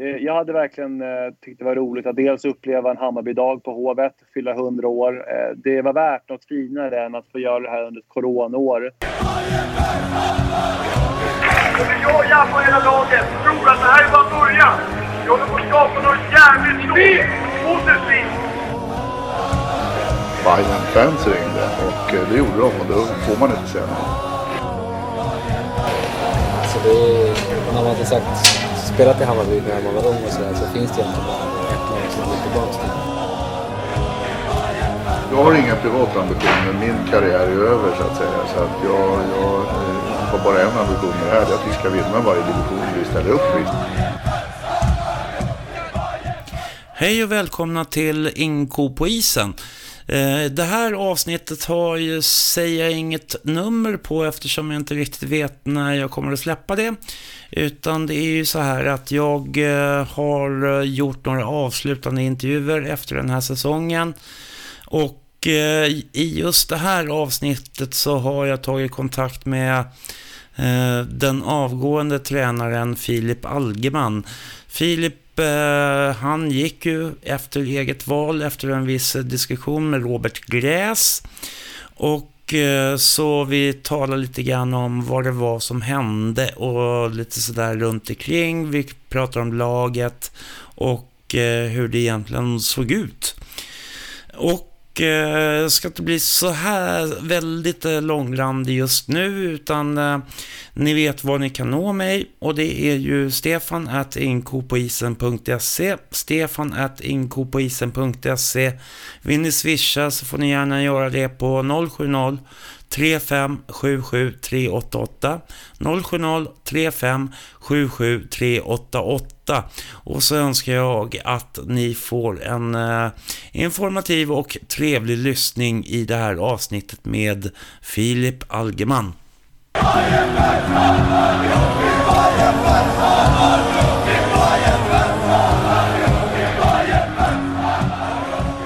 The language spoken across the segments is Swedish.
Eh, jag hade verkligen eh, tyckt det var roligt att dels uppleva en Hammarby-dag på Hovet, fylla 100 år. Eh, det var värt något finare än att få göra det här under ett coronaår. Jag och och hela laget tror att det här är bara början. Vi håller på att skapa något jävligt stort. Positivt. Bayern fans ringde och det gjorde de och då får man inte säga något. Så det man inte sagt spelat i Hammarby när man var ung och sådär så finns det egentligen bara ett lag som går tillbaka till. Jag har inga privata ambitioner. Min karriär är över så att säga. Så att jag, jag eh, har bara en ambition med det här. Det är att vi ska vinna varje division vi ställer upp i. Hej och välkomna till Inko på isen. Eh, Det här avsnittet har ju, säger jag inget nummer på eftersom jag inte riktigt vet när jag kommer att släppa det. Utan det är ju så här att jag eh, har eh, gjort några avslutande intervjuer efter den här säsongen. Och eh, i just det här avsnittet så har jag tagit kontakt med den avgående tränaren Filip Algeman. Filip han gick ju efter eget val efter en viss diskussion med Robert Gräs. Och Eh, så vi talar lite grann om vad det var som hände och lite sådär runt omkring. Vi pratar om laget och eh, hur det egentligen såg ut. Och jag eh, ska inte bli så här väldigt eh, långrandig just nu utan eh, ni vet var ni kan nå mig. Och det är ju stefan at inkopoisen.se stefan at inkopoisen.se Vill ni swisha så får ni gärna göra det på 070 3577 388 070 3577 388 och så önskar jag att ni får en eh, informativ och trevlig lyssning i det här avsnittet med Filip Algeman.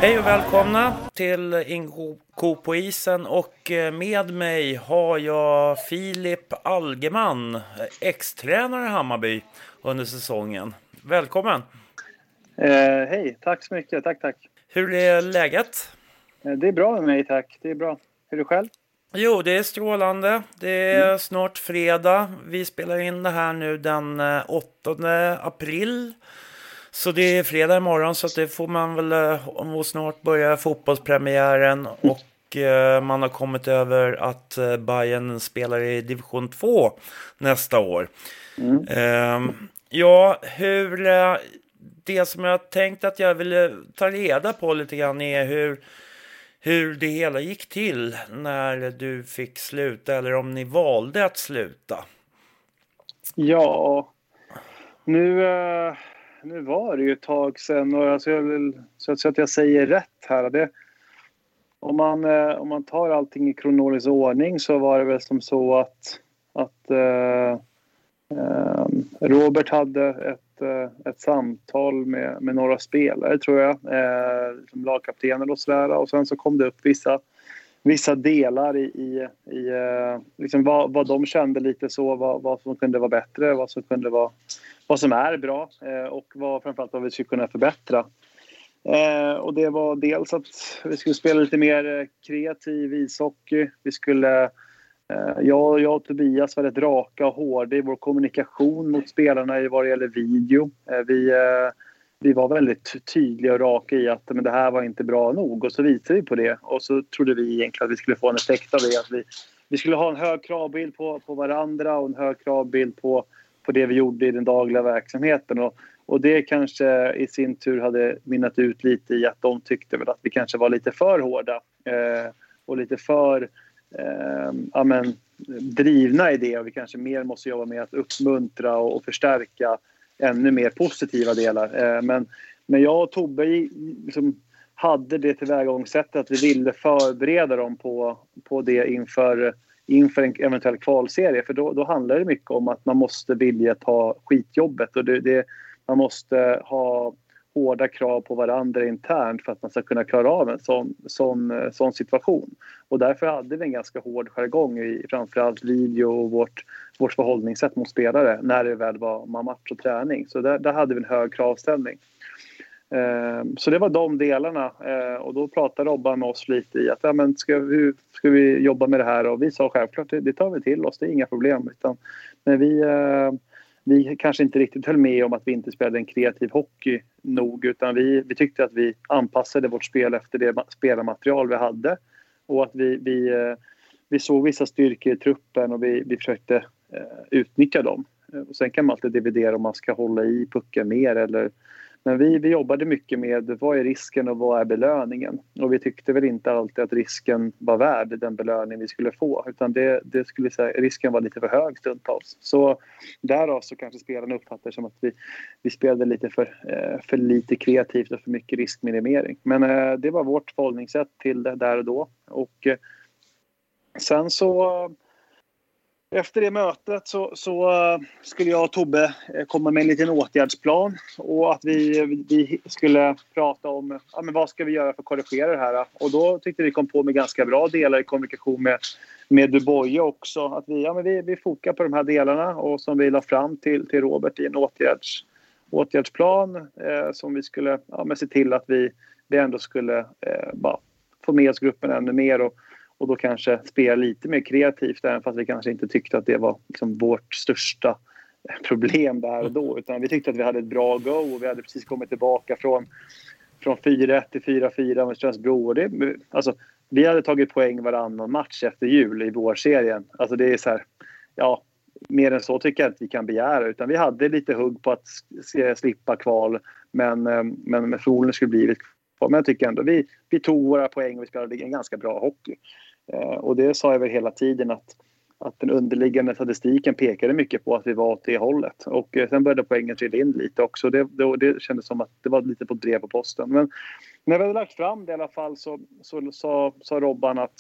Hej och välkomna till Inko på isen och eh, med mig har jag Filip Algeman, ex-tränare i Hammarby under säsongen. Välkommen! Eh, Hej, tack så mycket. Tack, tack. Hur är läget? Eh, det är bra med mig, tack. Det är bra. Hur är du själv? Jo, det är strålande. Det är snart fredag. Vi spelar in det här nu den eh, 8 april. Så det är fredag imorgon så det får man väl eh, och snart börja fotbollspremiären och eh, man har kommit över att eh, Bayern spelar i division 2 nästa år. Ehm, ja, hur det som jag tänkt att jag ville ta reda på lite grann är hur hur det hela gick till när du fick sluta eller om ni valde att sluta. Ja, nu, nu var det ju ett tag sedan och alltså jag vill, så, att, så att jag säger rätt här. Det, om, man, eh, om man tar allting i kronologisk ordning så var det väl som så att, att eh, eh, Robert hade ett, eh, ett samtal med, med några spelare tror jag, eh, som lagkaptener och sådär och sen så kom det upp vissa vissa delar i, i, i eh, liksom vad, vad de kände lite så, vad, vad som kunde vara bättre, vad som kunde vara vad som är bra eh, och vad framförallt vad vi skulle kunna förbättra. Eh, och det var dels att vi skulle spela lite mer kreativ ishockey. Vi skulle, jag, jag och Tobias var rätt raka och hårda i vår kommunikation mot spelarna vad det gäller video. Vi, vi var väldigt tydliga och raka i att men det här var inte bra nog och så visade vi på det. Och så trodde vi egentligen att vi skulle få en effekt av det. Att vi, vi skulle ha en hög kravbild på, på varandra och en hög kravbild på, på det vi gjorde i den dagliga verksamheten. Och, och det kanske i sin tur hade minnat ut lite i att de tyckte väl att vi kanske var lite för hårda eh, och lite för eh, ja, men, drivna i det. Och vi kanske mer måste jobba med att uppmuntra och, och förstärka ännu mer positiva delar. Eh, men, men jag och Tobbe liksom hade det tillvägagångssättet att vi ville förbereda dem på, på det inför, inför en eventuell kvalserie. För då, då handlar det mycket om att man måste vilja ta skitjobbet och det, det, man måste ha hårda krav på varandra internt för att man ska kunna klara av en sån, sån, eh, sån situation. Och därför hade vi en ganska hård jargong i framförallt video och vårt, vårt förhållningssätt mot spelare när det väl var match och träning. Så där, där hade vi en hög kravställning. Eh, så det var de delarna eh, och då pratade Robban med oss lite i att ja, men ska, hur ska vi jobba med det här och vi sa självklart det tar vi till oss, det är inga problem. Utan, men vi, vi kanske inte riktigt höll med om att vi inte spelade en kreativ hockey nog utan vi, vi tyckte att vi anpassade vårt spel efter det spelarmaterial vi hade och att vi, vi, eh, vi såg vissa styrkor i truppen och vi, vi försökte eh, utnyttja dem. Och sen kan man alltid dividera om man ska hålla i pucken mer eller men vi, vi jobbade mycket med vad är risken och vad är belöningen. Och vi tyckte väl inte alltid att risken var värd den belöning vi skulle få. Utan det, det skulle säga, risken var lite för hög stundtals. Så därav så kanske spelarna uppfattar som att vi, vi spelade lite för, eh, för lite kreativt och för mycket riskminimering. Men eh, det var vårt förhållningssätt till det där och då. Och eh, sen så efter det mötet så, så, eh, skulle jag och Tobbe eh, komma med en liten åtgärdsplan och att vi, vi skulle prata om ja, men vad ska vi göra för att korrigera det här. Och då tyckte vi kom på med ganska bra delar i kommunikation med, med Dubois också. Att vi, ja, men vi, vi fokar på de här delarna och som vi la fram till, till Robert i en åtgärds, åtgärdsplan eh, som vi skulle ja, men se till att vi, vi ändå skulle eh, bara få med oss gruppen ännu mer. Och, och då kanske spela lite mer kreativt även fast vi kanske inte tyckte att det var liksom vårt största problem där och då. Utan vi tyckte att vi hade ett bra go och vi hade precis kommit tillbaka från, från 4-1 till 4-4 med Strömsbro. Och det, alltså, vi hade tagit poäng varannan match efter jul i vårserien. Alltså det är så här, ja, mer än så tycker jag inte vi kan begära. Utan vi hade lite hugg på att slippa kval. Men, eh, men med förmodligen skulle blivit på. Men jag tycker ändå vi, vi tog våra poäng och vi spelade en ganska bra hockey. Eh, och det sa jag väl hela tiden att, att den underliggande statistiken pekade mycket på att vi var åt det hållet. Och eh, sen började poängen trilla in lite också. Det, det, det kändes som att det var lite på drev på posten. Men när vi hade lagt fram det i alla fall så, så sa, sa Robban att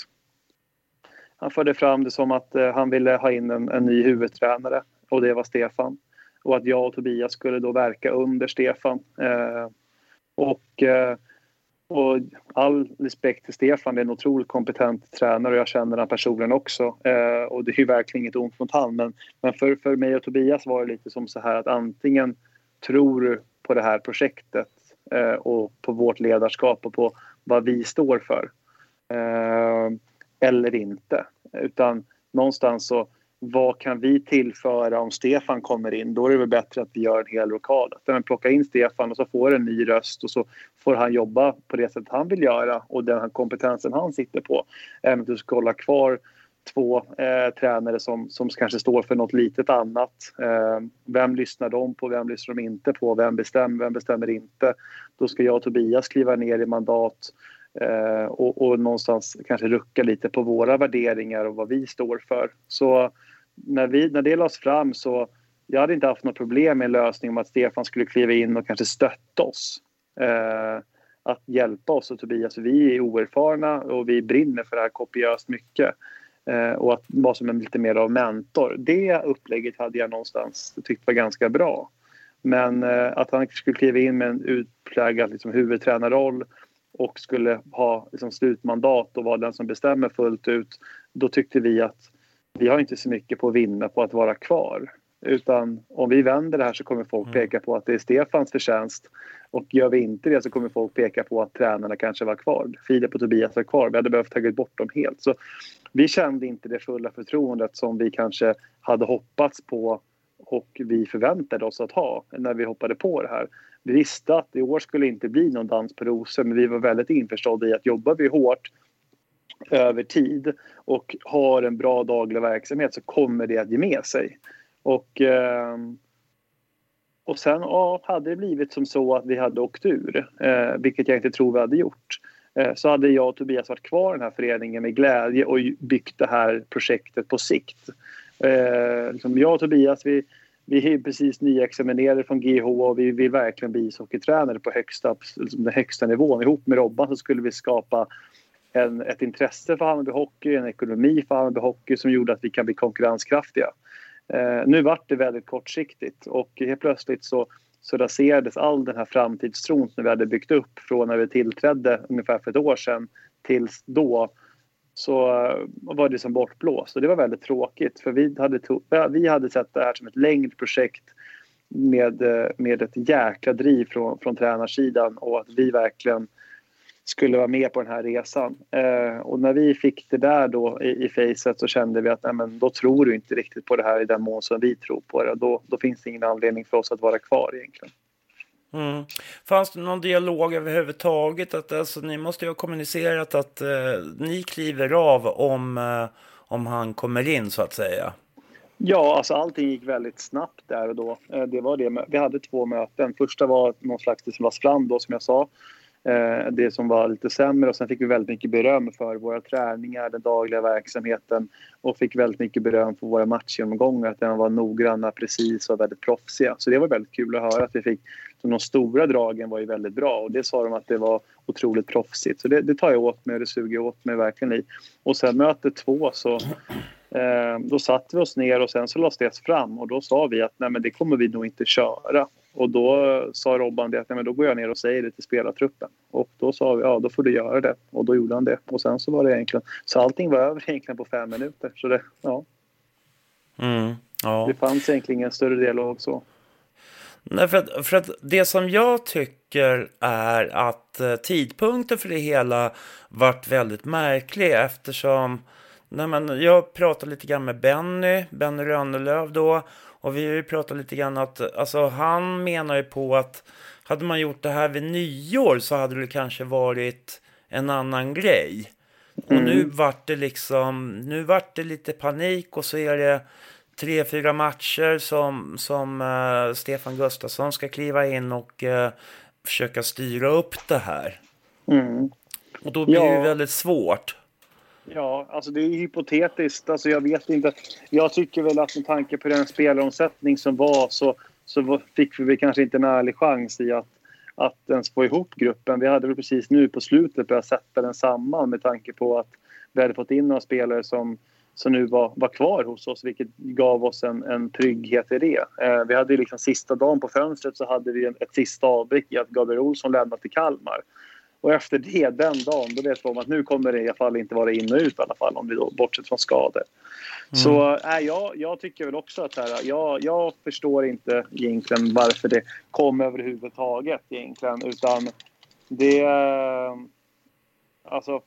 han förde fram det som att eh, han ville ha in en, en ny huvudtränare och det var Stefan. Och att jag och Tobias skulle då verka under Stefan. Eh, och eh, och all respekt till Stefan, det är en otroligt kompetent tränare och jag känner honom personligen också. Eh, och det är ju verkligen inget ont mot honom. Men, men för, för mig och Tobias var det lite som så här att antingen tror du på det här projektet eh, och på vårt ledarskap och på vad vi står för. Eh, eller inte. Utan någonstans så vad kan vi tillföra om Stefan kommer in? Då är det väl bättre att vi gör en hel rokad. Att plocka in Stefan och så får en ny röst och så får han jobba på det sätt han vill göra och den kompetensen han sitter på. Även att du ska hålla kvar två eh, tränare som, som kanske står för något litet annat. Eh, vem lyssnar de på? Vem lyssnar de inte på? Vem bestämmer? Vem bestämmer inte? Då ska jag och Tobias kliva ner i mandat eh, och, och någonstans kanske rucka lite på våra värderingar och vad vi står för. Så när, vi, när det lades fram så jag hade inte haft något problem med en lösning om att Stefan skulle kliva in och kanske stötta oss. Eh, att hjälpa oss och Tobias. Vi är oerfarna och vi brinner för det här kopiöst mycket. Eh, och att vara som en lite mer av mentor. Det upplägget hade jag någonstans tyckt var ganska bra. Men eh, att han skulle kliva in med en utpräglad liksom, huvudtränarroll och skulle ha liksom, slutmandat och vara den som bestämmer fullt ut. Då tyckte vi att vi har inte så mycket på att vinna på att vara kvar. Utan om vi vänder det här så kommer folk mm. peka på att det är Stefans förtjänst. Och gör vi inte det så kommer folk peka på att tränarna kanske var kvar. Filip och Tobias var kvar. Vi hade behövt tagit bort dem helt. Så vi kände inte det fulla förtroendet som vi kanske hade hoppats på och vi förväntade oss att ha när vi hoppade på det här. Vi visste att i år skulle inte bli någon dans på rosor men vi var väldigt införstådda i att jobbar vi hårt över tid och har en bra daglig verksamhet så kommer det att ge med sig. Och, ehm, och sen ja, hade det blivit som så att vi hade åkt ur, eh, vilket jag inte tror vi hade gjort, eh, så hade jag och Tobias varit kvar i den här föreningen med glädje och byggt det här projektet på sikt. Eh, liksom jag och Tobias, vi, vi är precis nyexaminerade från GH och vi vill verkligen bli ishockeytränare på högsta, liksom den högsta nivån. Ihop med Robban så skulle vi skapa en, ett intresse för Hammarby Hockey, en ekonomi för Hammarby Hockey som gjorde att vi kan bli konkurrenskraftiga. Eh, nu vart det väldigt kortsiktigt och helt plötsligt så, så raserades all den här framtidstron som vi hade byggt upp från när vi tillträdde ungefär för ett år sedan tills då så eh, var det som bortblåst. Och det var väldigt tråkigt för vi hade, vi hade sett det här som ett längre projekt med, eh, med ett jäkla driv från, från tränarsidan och att vi verkligen skulle vara med på den här resan. Eh, och när vi fick det där då i, i facet så kände vi att nej, men då tror du inte riktigt på det här i den mån som vi tror på det. Då, då finns det ingen anledning för oss att vara kvar egentligen. Mm. Fanns det någon dialog överhuvudtaget? Att, alltså, ni måste ju ha kommunicerat att eh, ni kliver av om, eh, om han kommer in så att säga. Ja, alltså allting gick väldigt snabbt där och då. Eh, det var det. Vi hade två möten. Första var någon slags det som lades fram då som jag sa. Eh, det som var lite sämre och sen fick vi väldigt mycket beröm för våra träningar, den dagliga verksamheten och fick väldigt mycket beröm för våra matchgenomgångar, att de var noggranna, precis och väldigt proffsiga. Så det var väldigt kul att höra att vi fick, så de stora dragen var ju väldigt bra och det sa de att det var otroligt proffsigt. Så det, det tar jag åt mig och det suger jag åt mig verkligen i. Och sen möte två så då satte vi oss ner och sen så lades det fram och då sa vi att nej men det kommer vi nog inte köra. Och då sa Robban det att nej, men då går jag ner och säger det till spelartruppen. Och då sa vi ja då får du göra det. Och då gjorde han det. Och sen så var det egentligen så allting var över egentligen på fem minuter. Så det, ja. Mm, ja. Det fanns egentligen en större dialog så. Nej, för att, för att det som jag tycker är att eh, tidpunkten för det hela vart väldigt märklig eftersom nej men, jag pratade lite grann med Benny, Benny Rönnelöv då och vi har ju pratat lite grann att, alltså han menar ju på att hade man gjort det här vid nyår så hade det kanske varit en annan grej. Och mm. nu vart det liksom, nu vart det lite panik och så är det tre, fyra matcher som, som uh, Stefan Gustafsson ska kliva in och uh, försöka styra upp det här. Mm. Och då blir ja. det väldigt svårt. Ja, alltså det är hypotetiskt. Alltså jag vet inte. Jag tycker väl att med tanke på den spelaromsättning som var så, så fick vi kanske inte en ärlig chans i att, att ens få ihop gruppen. Vi hade väl precis nu på slutet börjat sätta den samman med tanke på att vi hade fått in några spelare som, som nu var, var kvar hos oss vilket gav oss en, en trygghet i det. Eh, vi hade liksom sista dagen på fönstret så hade vi en, ett sista avbräck i att Gabriel Olsson lämnade till Kalmar. Och efter det, den dagen, då vet vi att nu kommer det i alla fall inte vara in och ut i alla fall om vi då bortsett från skador. Mm. Så äh, jag, jag tycker väl också att här, jag, jag förstår inte egentligen varför det kom överhuvudtaget egentligen utan det... Alltså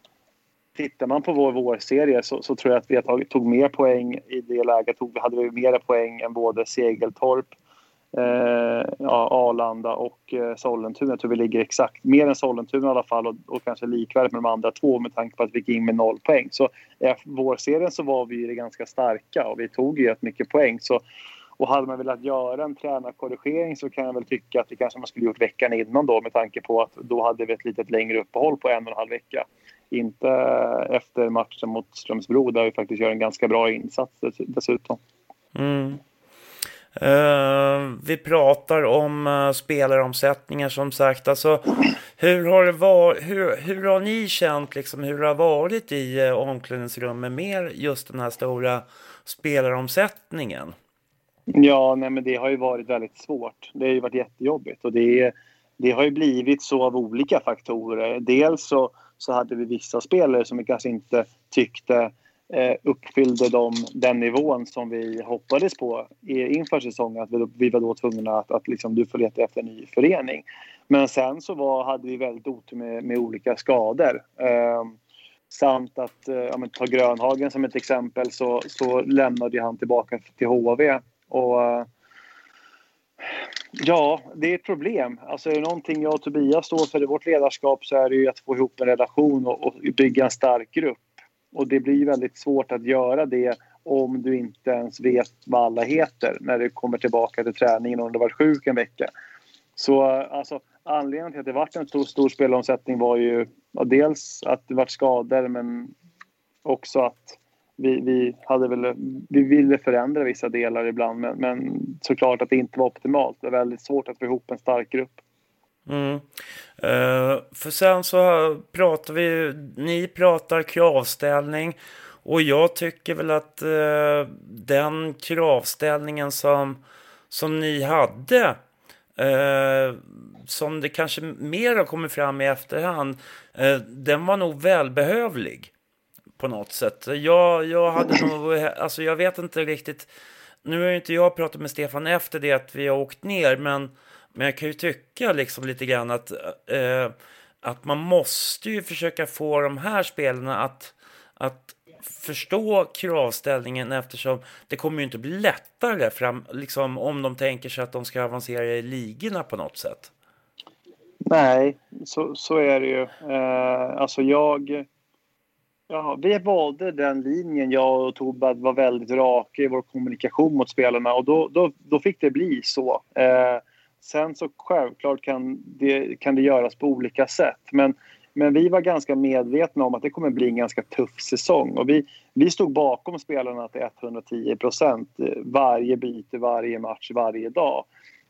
tittar man på vår vårserie så, så tror jag att vi har tagit, tog mer poäng i det läget. Tog, hade vi mer poäng än både Segeltorp eh, ja, Arlanda och eh, Sollentuna. Jag tror vi ligger exakt mer än Sollentuna i alla fall och, och kanske likvärdigt med de andra två med tanke på att vi gick in med noll poäng. Så eh, vårserien så var vi ganska starka och vi tog ju rätt mycket poäng. Så, och hade man velat göra en tränarkorrigering så kan jag väl tycka att det kanske man skulle gjort veckan innan då med tanke på att då hade vi ett litet längre uppehåll på en och en halv vecka. Inte eh, efter matchen mot Strömsbro där vi faktiskt gör en ganska bra insats dessutom. Mm. Uh, vi pratar om uh, spelaromsättningar som sagt. Alltså, hur, har det var, hur, hur har ni känt liksom, hur det har varit i uh, omklädningsrummet med just den här stora spelaromsättningen? Ja, nej, men det har ju varit väldigt svårt. Det har ju varit jättejobbigt och det, det har ju blivit så av olika faktorer. Dels så, så hade vi vissa spelare som vi kanske inte tyckte Eh, uppfyllde de den nivån som vi hoppades på inför säsongen. Att vi, vi var då tvungna att, att liksom, du får leta efter en ny förening. Men sen så var, hade vi väldigt otur med, med olika skador. Eh, samt att, eh, ja, men, ta Grönhagen som ett exempel så, så lämnade han tillbaka till HV. Och, eh, Ja, det är ett problem. Alltså är det någonting jag och Tobias står för i vårt ledarskap så är det ju att få ihop en relation och, och bygga en stark grupp. Och det blir väldigt svårt att göra det om du inte ens vet vad alla heter när du kommer tillbaka till träningen om du varit sjuk en vecka. Så alltså, anledningen till att det vart en stor, stor spelomsättning var ju ja, dels att det vart skador men också att vi, vi, hade väl, vi ville förändra vissa delar ibland men, men såklart att det inte var optimalt. Det var väldigt svårt att få ihop en stark grupp. Mm. Uh, för sen så pratar vi, ni pratar kravställning och jag tycker väl att eh, den kravställningen som, som ni hade eh, som det kanske mer har kommit fram i efterhand, eh, den var nog välbehövlig på något sätt. Jag, jag hade nog, alltså jag vet inte riktigt, nu har ju inte jag pratat med Stefan efter det att vi har åkt ner, men, men jag kan ju tycka liksom lite grann att, eh, att man måste ju försöka få de här spelarna att, att förstå kravställningen eftersom det kommer ju inte bli lättare fram, liksom, om de tänker sig att de ska avancera i ligorna på något sätt. Nej, så, så är det ju. Eh, alltså jag... Ja, vi valde den linjen, jag och Tobbe, var väldigt raka i vår kommunikation mot spelarna och då, då, då fick det bli så. Eh, sen så självklart kan det, kan det göras på olika sätt men men vi var ganska medvetna om att det kommer bli en ganska tuff säsong. Och vi, vi stod bakom spelarna till 110 procent eh, varje byte, varje match, varje dag.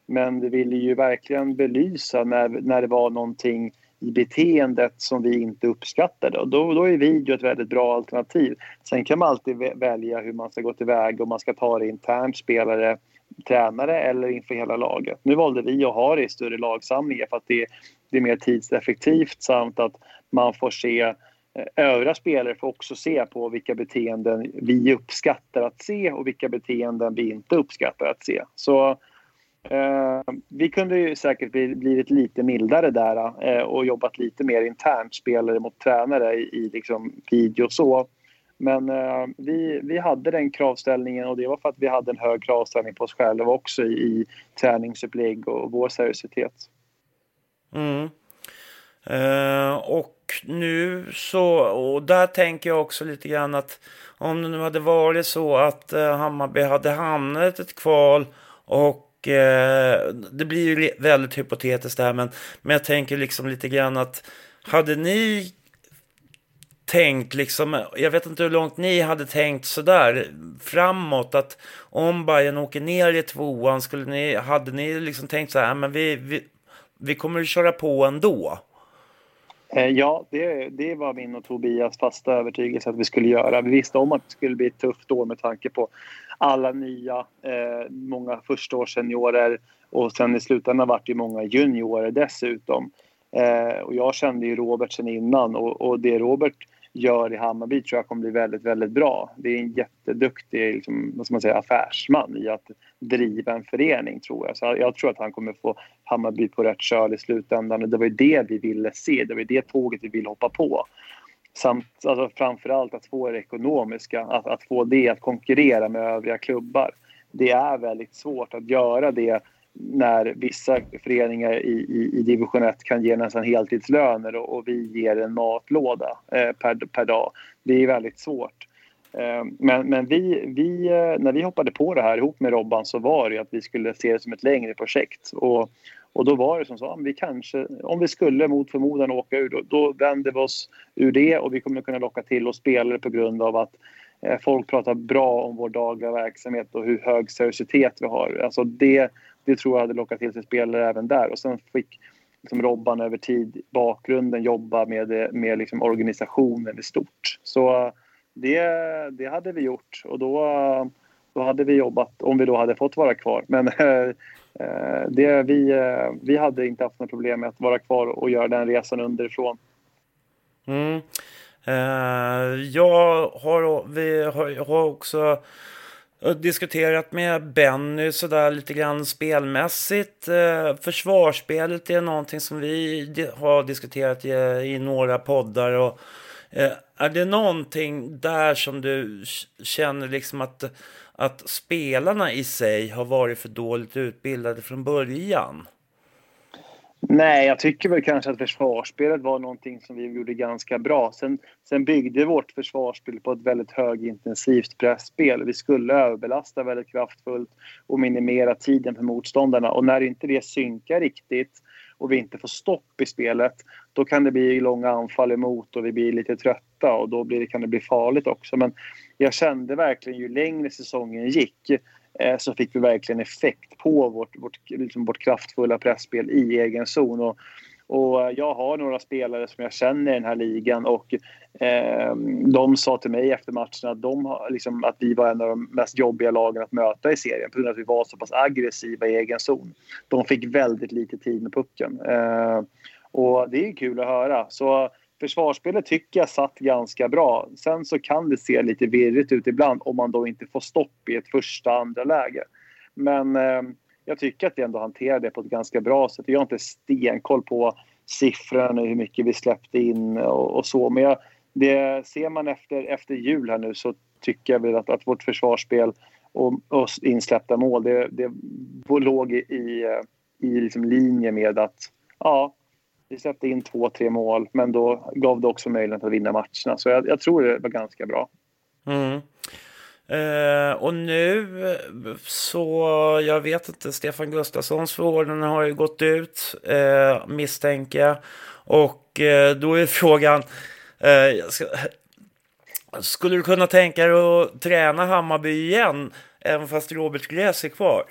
Men vi ville ju verkligen belysa när, när det var någonting i beteendet som vi inte uppskattade. Och då, då är video ett väldigt bra alternativ. Sen kan man alltid välja hur man ska gå tillväga om man ska ta det internt, spelare, tränare eller inför hela laget. Nu valde vi att ha det i större lagsamlingar för att det, det är mer tidseffektivt samt att man får se eh, övriga spelare får också se på vilka beteenden vi uppskattar att se och vilka beteenden vi inte uppskattar att se. Så eh, vi kunde ju säkert bli, blivit lite mildare där eh, och jobbat lite mer internt spelare mot tränare i, i liksom video och så. Men eh, vi, vi hade den kravställningen och det var för att vi hade en hög kravställning på oss själva också i, i träningsupplägg och vår seriositet. Mm. Eh, och nu så, och där tänker jag också lite grann att om det nu hade varit så att eh, Hammarby hade hamnat ett kval och eh, det blir ju väldigt hypotetiskt det här men, men jag tänker liksom lite grann att hade ni tänkt liksom, jag vet inte hur långt ni hade tänkt sådär framåt att om Bayern åker ner i tvåan skulle ni, hade ni liksom tänkt så här, men vi, vi, vi kommer att köra på ändå? Eh, ja, det, det var min och Tobias fasta övertygelse att vi skulle göra. Vi visste om att det skulle bli ett tufft år med tanke på alla nya, eh, många förstaårsseniorer och sen i slutändan vart det många juniorer dessutom. Eh, och jag kände ju Robert sen innan och, och det Robert gör i Hammarby tror jag kommer bli väldigt, väldigt bra. Det är en jätteduktig liksom, vad ska man säga, affärsman i att driva en förening tror jag. Så jag tror att han kommer få Hammarby på rätt köl i slutändan och det var ju det vi ville se. Det var ju det tåget vi ville hoppa på. Samt alltså, framförallt att få det ekonomiska, att, att få det att konkurrera med övriga klubbar. Det är väldigt svårt att göra det när vissa föreningar i, i, i division 1 kan ge nästan heltidslöner och, och vi ger en matlåda eh, per, per dag. Det är väldigt svårt. Eh, men men vi, vi, eh, när vi hoppade på det här ihop med Robban så var det att vi skulle se det som ett längre projekt. Och, och då var det som så, vi kanske, om vi skulle mot förmodan åka ur, då, då vänder vi oss ur det och vi kommer kunna locka till oss spelare på grund av att Eh, folk pratar bra om vår dagliga verksamhet och hur hög seriositet vi har. Alltså det, det tror jag hade lockat till sig spelare även där. Och sen fick liksom Robban över tid, bakgrunden, jobba med, med liksom organisationen i stort. Så eh, det, det hade vi gjort och då, då hade vi jobbat om vi då hade fått vara kvar. Men äh, det, vi, vi hade inte haft några problem med att vara kvar och göra den resan underifrån. Mm. Eh, jag har, vi har, har också eh, diskuterat med Benny sådär lite grann spelmässigt. Eh, försvarsspelet är någonting som vi har diskuterat i, i några poddar. Och, eh, är det någonting där som du känner liksom att, att spelarna i sig har varit för dåligt utbildade från början? Nej, jag tycker väl kanske att försvarsspelet var någonting som vi gjorde ganska bra. Sen, sen byggde vårt försvarsspel på ett väldigt högintensivt pressspel. Vi skulle överbelasta väldigt kraftfullt och minimera tiden för motståndarna. Och när inte det synkar riktigt och vi inte får stopp i spelet, då kan det bli långa anfall emot och vi blir lite trötta och då blir det, kan det bli farligt också. Men jag kände verkligen ju längre säsongen gick Eh, så fick vi verkligen effekt på vårt, vårt, liksom vårt kraftfulla pressspel i egen zon. Och, Och eh, jag har några spelare som jag känner i den här ligan och eh, de sa till mig efter matchen att, de liksom, att vi var en av de mest jobbiga lagen att möta i serien på grund av att vi var så pass aggressiva i egen zon. De fick väldigt lite tid med pucken. Eh, och det är kul att höra. Så försvarsspelet tycker jag satt ganska bra. Sen så kan det se lite virrigt ut ibland om man då inte får stopp i ett första, andra läge. Men eh, jag tycker att vi ändå hanterar det på ett ganska bra sätt. Jag har inte stenkoll på siffrorna, hur mycket vi släppte in och, och så. Men jag, det ser man efter, efter jul här nu så tycker jag väl att, att vårt försvarsspel och, och insläppta mål, det, det låg i, i eh, liksom linje med att ja, vi släppte in två, tre mål men då gav det också möjlighet att vinna matcherna. Så jag, jag tror det var ganska bra. Mm. Eh, och nu så, jag vet inte, Stefan Gustafssons förordnande har ju gått ut, eh, misstänker jag. Och eh, då är frågan, eh, ska, skulle du kunna tänka dig att träna Hammarby igen, även fast Robert Gräs är kvar?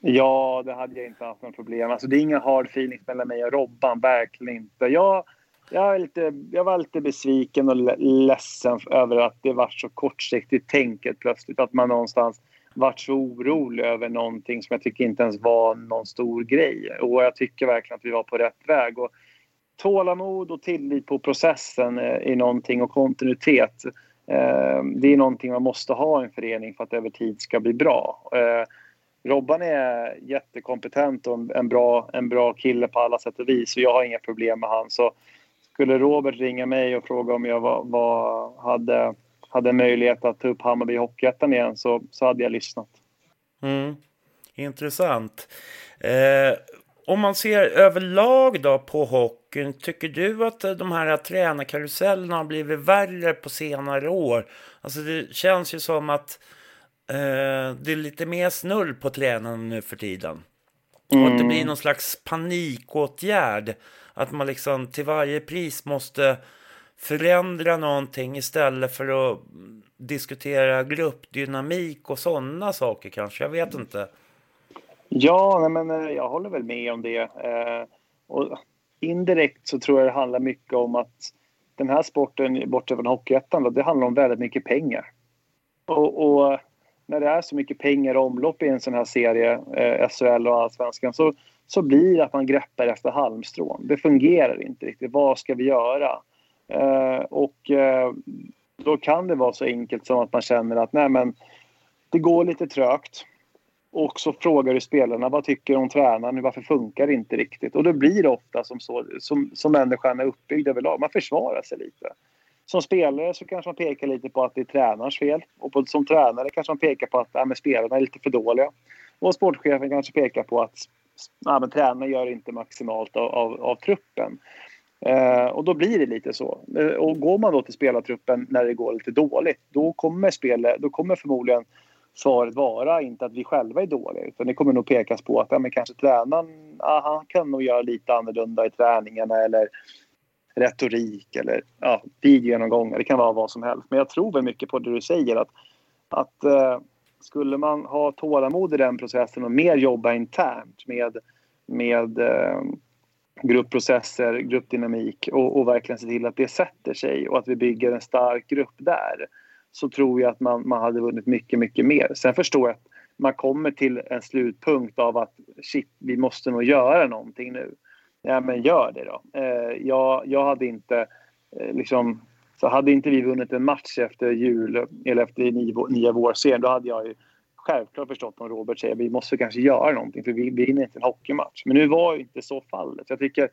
Ja, det hade jag inte haft några problem. Alltså, det är inga hard feelings mellan mig och Robban, verkligen inte. Jag jag, är lite, jag var lite besviken och ledsen över att det var så kortsiktigt tänket plötsligt. Att man någonstans varit så orolig över någonting som jag tycker inte ens var någon stor grej. Och jag tycker verkligen att vi var på rätt väg. Och tålamod och tillit på processen eh, är någonting och kontinuitet. Eh, det är någonting man måste ha i en förening för att över tid ska bli bra. Eh, Robban är jättekompetent och en bra, en bra kille på alla sätt och vis. Så jag har inga problem med han. Så skulle Robert ringa mig och fråga om jag var, var, hade, hade möjlighet att ta upp Hammarby i Hockeyettan igen så, så hade jag lyssnat. Mm. Intressant. Eh, om man ser överlag då på hockeyn, tycker du att de här tränarkarusellerna har blivit värre på senare år? Alltså det känns ju som att eh, det är lite mer snurr på tränarna nu för tiden. Mm. Och att det blir någon slags panikåtgärd att man liksom till varje pris måste förändra någonting istället för att diskutera gruppdynamik och sådana saker kanske. Jag vet inte. Ja, men eh, jag håller väl med om det. Eh, och indirekt så tror jag det handlar mycket om att den här sporten, bortsett från Hockeyettan, det handlar om väldigt mycket pengar. Och, och, när det är så mycket pengar i omlopp i en sån här serie, eh, SHL och Allsvenskan, så så blir det att man greppar efter halmstrån. Det fungerar inte riktigt. Vad ska vi göra? Eh, och eh, då kan det vara så enkelt som att man känner att nej men det går lite trögt. Och så frågar du spelarna vad tycker de om tränaren, varför funkar det inte riktigt? Och då blir det ofta som så, som, som människan är uppbyggd överlag, man försvarar sig lite. Som spelare så kanske man pekar lite på att det är tränarens fel och på, som tränare kanske man pekar på att äh, men spelarna är lite för dåliga. Och sportchefen kanske pekar på att äh, men tränarna gör inte maximalt av, av, av truppen. Eh, och då blir det lite så. Eh, och går man då till spelartruppen när det går lite dåligt, då kommer, spela, då kommer förmodligen svaret vara inte att vi själva är dåliga utan det kommer nog pekas på att ja, men kanske tränaren aha, kan nog göra lite annorlunda i träningarna eller retorik eller ja, videogenomgångar. Det kan vara vad som helst. Men jag tror väl mycket på det du säger att, att eh, skulle man ha tålamod i den processen och mer jobba internt med, med eh, gruppprocesser, gruppdynamik och, och, verkligen se till att det sätter sig och att vi bygger en stark grupp där så tror jag att man, man hade vunnit mycket, mycket mer. Sen förstår jag att man kommer till en slutpunkt av att shit, vi måste nog göra någonting nu. Ja, men gör det då. Eh, jag, jag hade inte eh, liksom så hade inte vi vunnit en match efter jul eller efter nya vårserien då hade jag ju självklart förstått om Robert säger att vi måste kanske göra någonting för vi vinner inte en hockeymatch. Men nu var ju inte så fallet. Jag tycker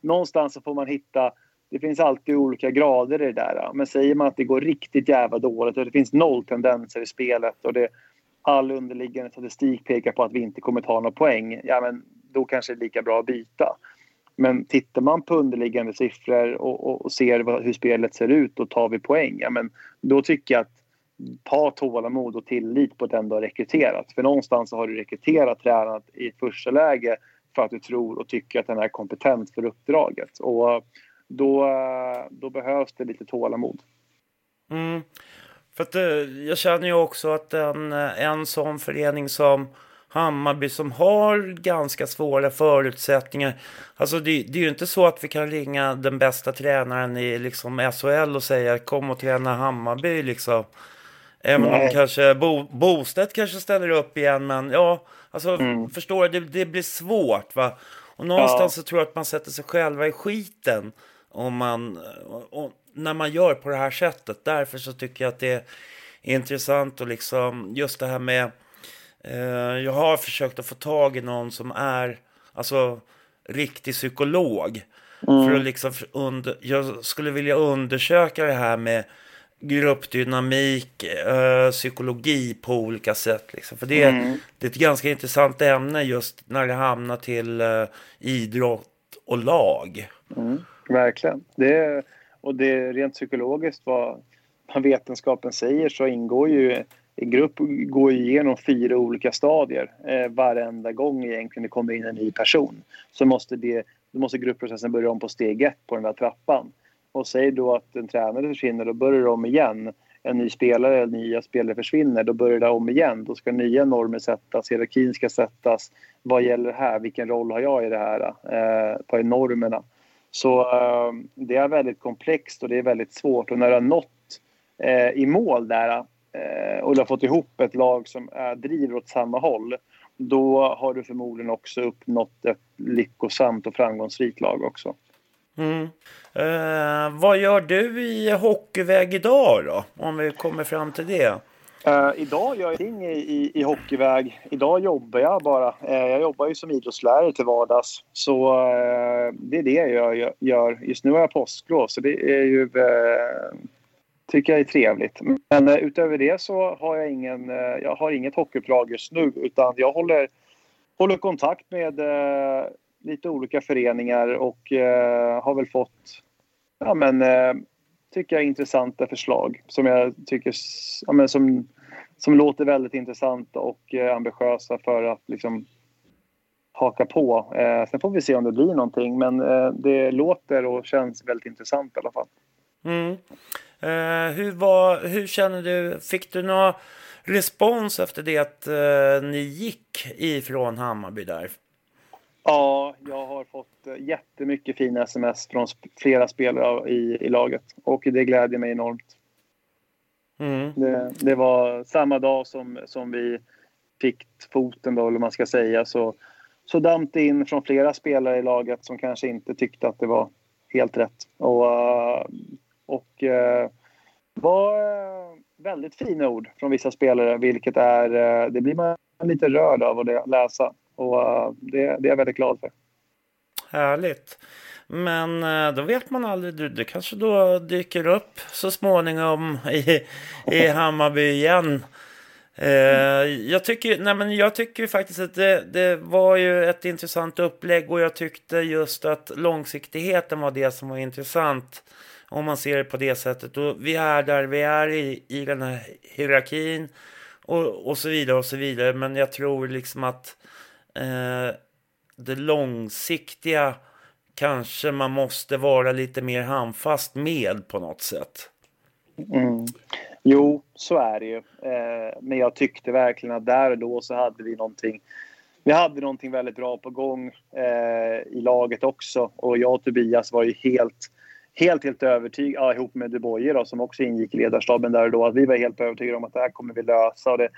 någonstans så får man hitta det finns alltid olika grader i det där. Men säger man att det går riktigt jävla dåligt och det finns noll tendenser i spelet och det, all underliggande statistik pekar på att vi inte kommer ta några poäng. Ja, men då kanske det är lika bra att byta. Men tittar man på underliggande siffror och, och, och ser hur spelet ser ut och tar vi poäng, ja, men då tycker jag att ha tålamod och tillit på att ändå ha rekryterat. För någonstans har du rekryterat tränaren i ett första läge för att du tror och tycker att den är kompetent för uppdraget. Och eh, då, eh, då behövs det lite tålamod. Mm. För att, eh, jag känner ju också att en, en sån förening som Hammarby som har ganska svåra förutsättningar. Alltså det, det, är ju inte så att vi kan ringa den bästa tränaren i liksom SHL och säga kom och träna Hammarby liksom. Även Nej. om kanske Bo, Bostedt kanske ställer upp igen men ja, alltså mm. förstår du, det, det, blir svårt va. Och någonstans ja. så tror jag att man sätter sig själva i skiten om man, och, när man gör på det här sättet. Därför så tycker jag att det är intressant och liksom just det här med jag har försökt att få tag i någon som är alltså riktig psykolog. Mm. För att liksom under, jag skulle vilja undersöka det här med gruppdynamik, eh, psykologi på olika sätt. Liksom. För det, mm. det är ett ganska intressant ämne just när det hamnar till eh, idrott och lag. Mm. Verkligen. Det, och det rent psykologiskt vad, vad vetenskapen säger så ingår ju grupp går igenom fyra olika stadier eh, varenda gång egentligen det kommer in en ny person. Så måste, det, då måste gruppprocessen börja om på steg ett på den där trappan. Och säg då att en tränare försvinner, då börjar det om igen. En ny spelare eller nya spelare försvinner, då börjar det om igen. Då ska nya normer sättas, hierarkin ska sättas. Vad gäller här? Vilken roll har jag i det här? Eh, på normerna. Så eh, det är väldigt komplext och det är väldigt svårt. Och när du har nått eh, i mål där och du har fått ihop ett lag som driver åt samma håll då har du förmodligen också uppnått ett lyckosamt och framgångsrikt lag också. Mm. Eh, vad gör du i hockeyväg idag då? Om vi kommer fram till det. Uh, idag gör jag ingenting i, i, i hockeyväg. Idag jobbar jag bara. Uh, jag jobbar ju som idrottslärare till vardags. Så uh, det är det jag gör. Just nu har jag påsklov så det är ju tycker jag är trevligt. Men eh, utöver det så har jag, ingen, eh, jag har inget hockeyuppdrag just nu utan jag håller, håller kontakt med eh, lite olika föreningar och har väl fått ja, men, tycker jag intressanta förslag som jag tycker ja, men som som låter väldigt intressanta och ambitiösa för att liksom haka på. Sen får vi se om det blir någonting men det låter och känns väldigt intressant i alla fall. Mm. Eh, hur, var, hur känner du? Fick du någon respons efter det att eh, ni gick ifrån Hammarby där? Ja, jag har fått eh, jättemycket fina sms från flera spelare i, i laget och det gläder mig enormt. Mm. Det, det, var samma dag som, som vi fick foten, då, eller man ska säga, så, så damp det in från flera spelare i laget som kanske inte tyckte att det var helt rätt. Och, eh, och uh, var uh, väldigt fina ord från vissa spelare, vilket är, uh, det blir man lite rörd av att läsa. Och det, det är jag väldigt glad för. Härligt. Men eh, då vet man aldrig. Du, du kanske då dyker upp så småningom i, i Hammarby igen. Eh, jag, tycker, nej men jag tycker faktiskt att det, det, var ju ett intressant upplägg och jag tyckte just att långsiktigheten var det som var intressant. Om man ser det på det sättet. Och vi är där vi är i, i den här hierarkin och, och så vidare och så vidare. Men jag tror liksom att eh, det långsiktiga kanske man måste vara lite mer handfast med på något sätt. Mm. Jo, så är det ju. Eh, men jag tyckte verkligen att där och då så hade vi någonting. Vi hade någonting väldigt bra på gång eh, i laget också. Och jag och Tobias var ju helt, helt, helt övertygade, ja, ihop med De Boye då, som också ingick i ledarstaben där och då, att vi var helt övertygade om att det här kommer vi lösa. Och det,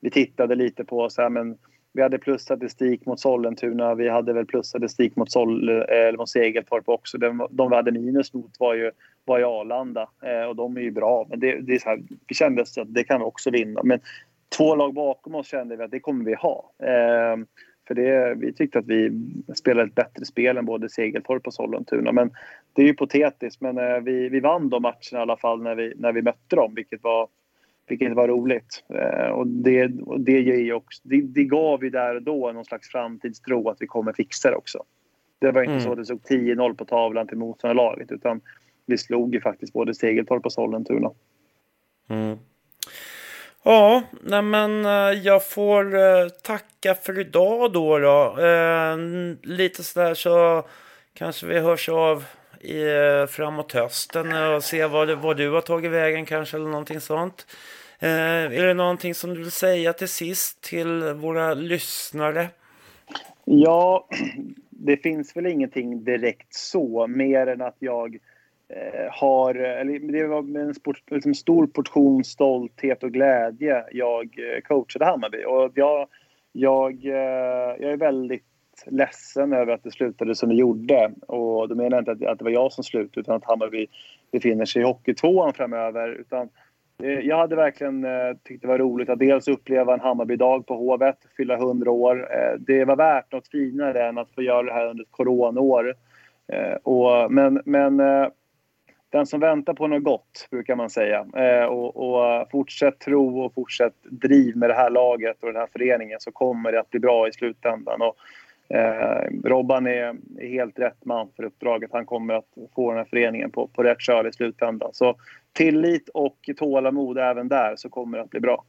vi tittade lite på så här, men vi hade plusstatistik mot Sollentuna. Vi hade väl plusstatistik mot, Sol, eh, eller mot Segeltorp också. De, de vi hade minus mot var ju, var ju Arlanda eh, och de är ju bra. Men det, det är så här, vi kände att det kan vi också vinna. Men två lag bakom oss kände vi att det kommer vi ha. Eh, för det, vi tyckte att vi spelade ett bättre spel än både Segeltorp och Sollentuna. Men det är ju hypotetiskt. Men eh, vi, vi vann de matcherna i alla fall när vi, när vi mötte dem, vilket var vilket var roligt. Eh, och det, och det, ger också, det, det gav ju där och då någon slags framtidstro att vi kommer fixa det också. Det var inte mm. så att det stod 10-0 på tavlan till motståndarlaget utan vi slog ju faktiskt både Segeltorp och Sollentuna. Mm. Ja, nej men eh, jag får tacka för idag då. då. Eh, lite sådär så kanske vi hörs av i, eh, framåt hösten och se vad, vad du har tagit vägen kanske eller någonting sånt. Eh, är det någonting som du vill säga till sist till våra lyssnare? Ja, det finns väl ingenting direkt så, mer än att jag eh, har... Eller det var med en sport, liksom stor portion stolthet och glädje jag eh, coachade Hammarby. Och jag, jag, eh, jag är väldigt ledsen över att det slutade som det gjorde. Och då menar jag inte att, att det var jag som slutade utan att Hammarby befinner sig i Hockeytvåan framöver. Utan eh, jag hade verkligen eh, tyckt det var roligt att dels uppleva en Hammarby-dag på Hovet, fylla 100 år. Eh, det var värt något finare än att få göra det här under ett coronaår. Eh, och, men men eh, den som väntar på något gott, brukar man säga. Eh, och, och fortsätt tro och fortsätt driv med det här laget och den här föreningen så kommer det att bli bra i slutändan. Och, Eh, Robban är, är, helt rätt man för uppdraget. Han kommer att få den här föreningen på, på rätt köl i slutändan. Så tillit och tålamod även där så kommer det att bli bra.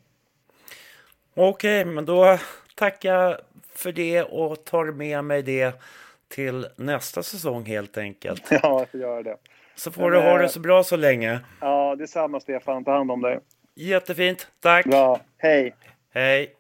Okej, men då tackar jag för det och tar med mig det till nästa säsong helt enkelt. Ja, jag får göra det. Så får men, du ha det så bra så länge. Ja, detsamma Stefan. Ta hand om dig. Jättefint. Tack. Bra. Hej. Hej.